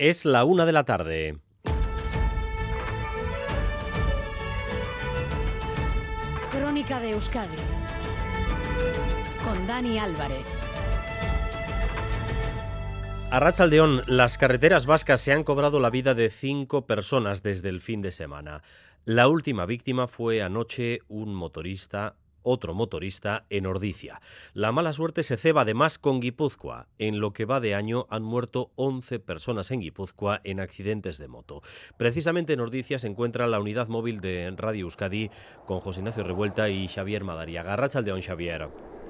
Es la una de la tarde. Crónica de Euskadi con Dani Álvarez. A Rachaldeón, las carreteras vascas se han cobrado la vida de cinco personas desde el fin de semana. La última víctima fue anoche un motorista otro motorista en Ordicia. La mala suerte se ceba además con Guipúzcoa. En lo que va de año han muerto 11 personas en Guipúzcoa en accidentes de moto. Precisamente en Ordicia se encuentra la unidad móvil de Radio Euskadi con José Ignacio Revuelta y Xavier Madariaga. Rachaldeón, Xavier.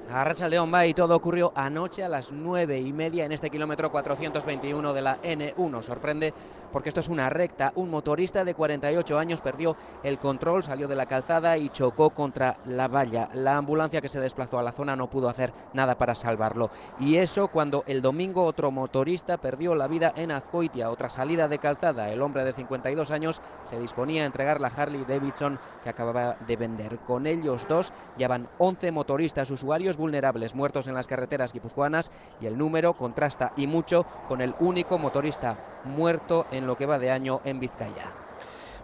A Racha León va y todo ocurrió anoche a las nueve y media en este kilómetro 421 de la N1. Sorprende porque esto es una recta. Un motorista de 48 años perdió el control, salió de la calzada y chocó contra la valla. La ambulancia que se desplazó a la zona no pudo hacer nada para salvarlo. Y eso cuando el domingo otro motorista perdió la vida en Azcoitia, otra salida de calzada. El hombre de 52 años se disponía a entregar la Harley Davidson que acababa de vender. Con ellos dos ya van 11 motoristas usuarios vulnerables muertos en las carreteras guipuzcoanas y el número contrasta y mucho con el único motorista muerto en lo que va de año en Vizcaya.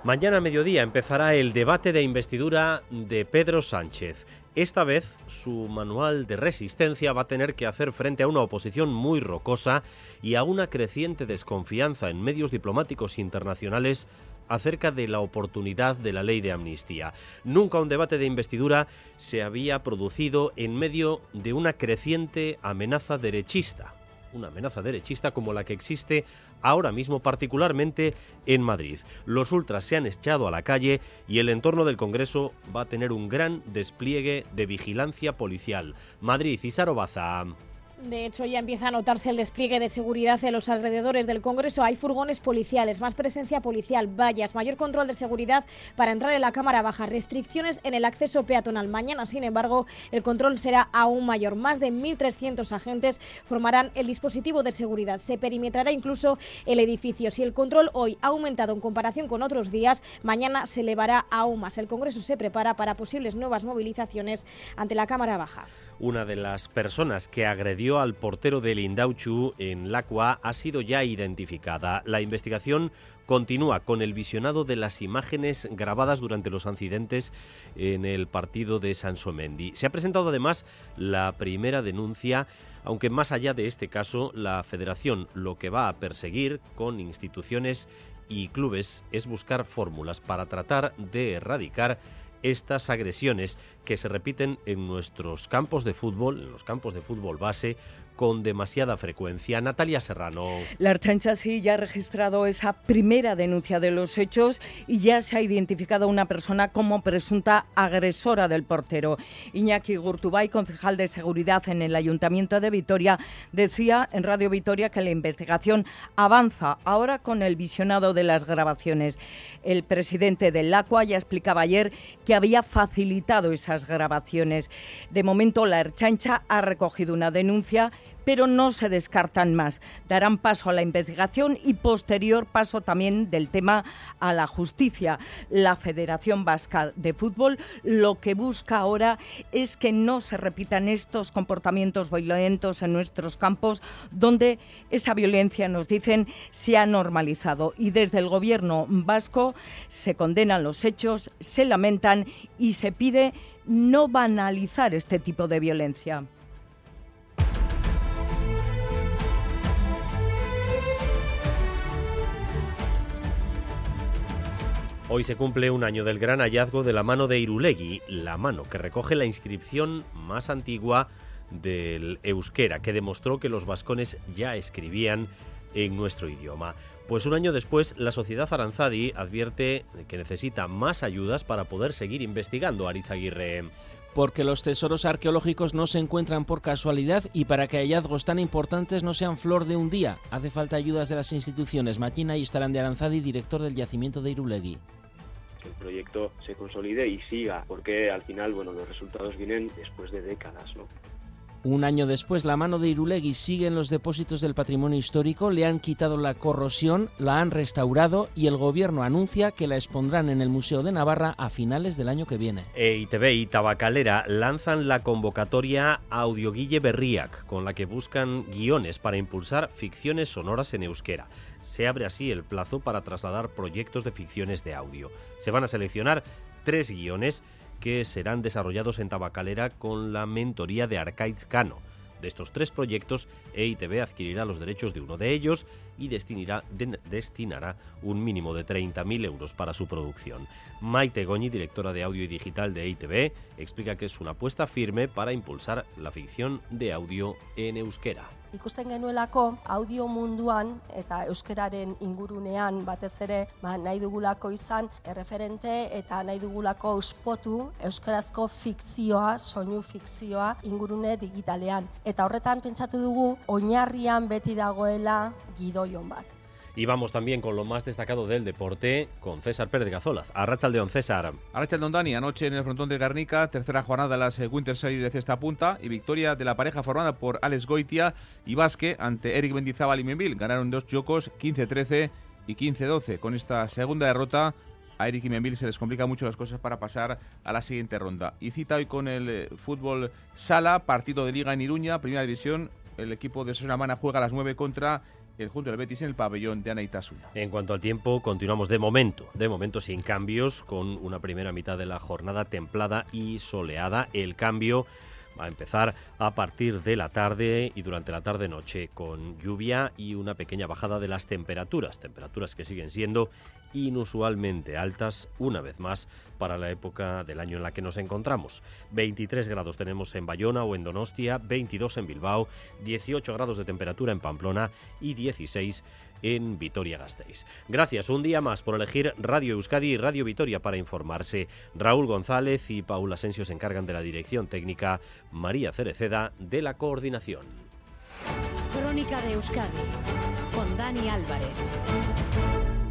Mañana a mediodía empezará el debate de investidura de Pedro Sánchez. Esta vez su manual de resistencia va a tener que hacer frente a una oposición muy rocosa y a una creciente desconfianza en medios diplomáticos internacionales acerca de la oportunidad de la ley de amnistía. Nunca un debate de investidura se había producido en medio de una creciente amenaza derechista una amenaza derechista como la que existe ahora mismo particularmente en Madrid. Los ultras se han echado a la calle y el entorno del Congreso va a tener un gran despliegue de vigilancia policial. Madrid y Sarobaza. De hecho, ya empieza a notarse el despliegue de seguridad en los alrededores del Congreso. Hay furgones policiales, más presencia policial, vallas, mayor control de seguridad para entrar en la Cámara Baja, restricciones en el acceso peatonal. Mañana, sin embargo, el control será aún mayor. Más de 1.300 agentes formarán el dispositivo de seguridad. Se perimetrará incluso el edificio. Si el control hoy ha aumentado en comparación con otros días, mañana se elevará aún más. El Congreso se prepara para posibles nuevas movilizaciones ante la Cámara Baja. Una de las personas que agredió al portero del Indauchu en Lacua ha sido ya identificada. La investigación continúa con el visionado de las imágenes grabadas durante los incidentes en el partido de Sansomendi. Se ha presentado además la primera denuncia aunque más allá de este caso, la federación lo que va a perseguir con instituciones y clubes es buscar fórmulas para tratar de erradicar estas agresiones que se repiten en nuestros campos de fútbol, en los campos de fútbol base, con demasiada frecuencia. Natalia Serrano. La Archancha sí ya ha registrado esa primera denuncia de los hechos y ya se ha identificado una persona como presunta agresora del portero. Iñaki Gurtubay, concejal de seguridad en el Ayuntamiento de Vitoria, decía en Radio Vitoria que la investigación avanza ahora con el visionado de las grabaciones. El presidente del ACUA ya explicaba ayer que había facilitado esas grabaciones. De momento, la Archancha ha recogido una denuncia pero no se descartan más. Darán paso a la investigación y posterior paso también del tema a la justicia. La Federación Vasca de Fútbol lo que busca ahora es que no se repitan estos comportamientos violentos en nuestros campos, donde esa violencia, nos dicen, se ha normalizado. Y desde el gobierno vasco se condenan los hechos, se lamentan y se pide no banalizar este tipo de violencia. Hoy se cumple un año del gran hallazgo de la mano de Irulegui, la mano que recoge la inscripción más antigua del euskera, que demostró que los vascones ya escribían en nuestro idioma. Pues un año después, la sociedad Aranzadi advierte que necesita más ayudas para poder seguir investigando, Arizaguirre porque los tesoros arqueológicos no se encuentran por casualidad y para que hallazgos tan importantes no sean flor de un día, hace falta ayudas de las instituciones. Maquina y Estarán de Aranzadi, director del yacimiento de Irulegui el proyecto se consolide y siga, porque al final, bueno, los resultados vienen después de décadas, ¿no? Un año después, la mano de Irulegui sigue en los depósitos del patrimonio histórico, le han quitado la corrosión, la han restaurado y el gobierno anuncia que la expondrán en el Museo de Navarra a finales del año que viene. EITB y Tabacalera lanzan la convocatoria Audioguille Berriac, con la que buscan guiones para impulsar ficciones sonoras en euskera. Se abre así el plazo para trasladar proyectos de ficciones de audio. Se van a seleccionar tres guiones que serán desarrollados en Tabacalera con la mentoría de Arcaiz Cano. De estos tres proyectos, EITB adquirirá los derechos de uno de ellos y destinará, de, destinará un mínimo de 30.000 euros para su producción. Maite Goñi, directora de audio y digital de EITB, explica que es una apuesta firme para impulsar la ficción de audio en euskera. Ikusten genuelako audio munduan eta euskeraren ingurunean batez ere ba, nahi dugulako izan erreferente eta nahi dugulako auspotu euskarazko fikzioa, soinu fikzioa ingurune digitalean. Eta horretan pentsatu dugu oinarrian beti dagoela gidoion bat. Y vamos también con lo más destacado del deporte, con César Pérez Gazola. Arrachaldeón, César. Arrachaldeón, Dani. Anoche en el frontón de Garnica, tercera jornada de las Winter Series de cesta punta y victoria de la pareja formada por Alex Goitia y Vasque ante Eric Mendizábal y Membil. Ganaron dos chocos, 15-13 y 15-12. Con esta segunda derrota, a Eric y Membil se les complica mucho las cosas para pasar a la siguiente ronda. Y cita hoy con el eh, fútbol sala, partido de liga en Iruña, primera división. El equipo de Mana juega a las 9 contra el junto del Betis en el pabellón de Anaitasuna. En cuanto al tiempo, continuamos de momento, de momento sin cambios, con una primera mitad de la jornada templada y soleada. El cambio a empezar a partir de la tarde y durante la tarde-noche con lluvia y una pequeña bajada de las temperaturas, temperaturas que siguen siendo inusualmente altas una vez más para la época del año en la que nos encontramos. 23 grados tenemos en Bayona o en Donostia, 22 en Bilbao, 18 grados de temperatura en Pamplona y 16 en Vitoria-Gasteiz. Gracias un día más por elegir Radio Euskadi y Radio Vitoria para informarse. Raúl González y Paula Asensio se encargan de la dirección técnica, María Cereceda de la coordinación. Crónica de Euskadi con Dani Álvarez.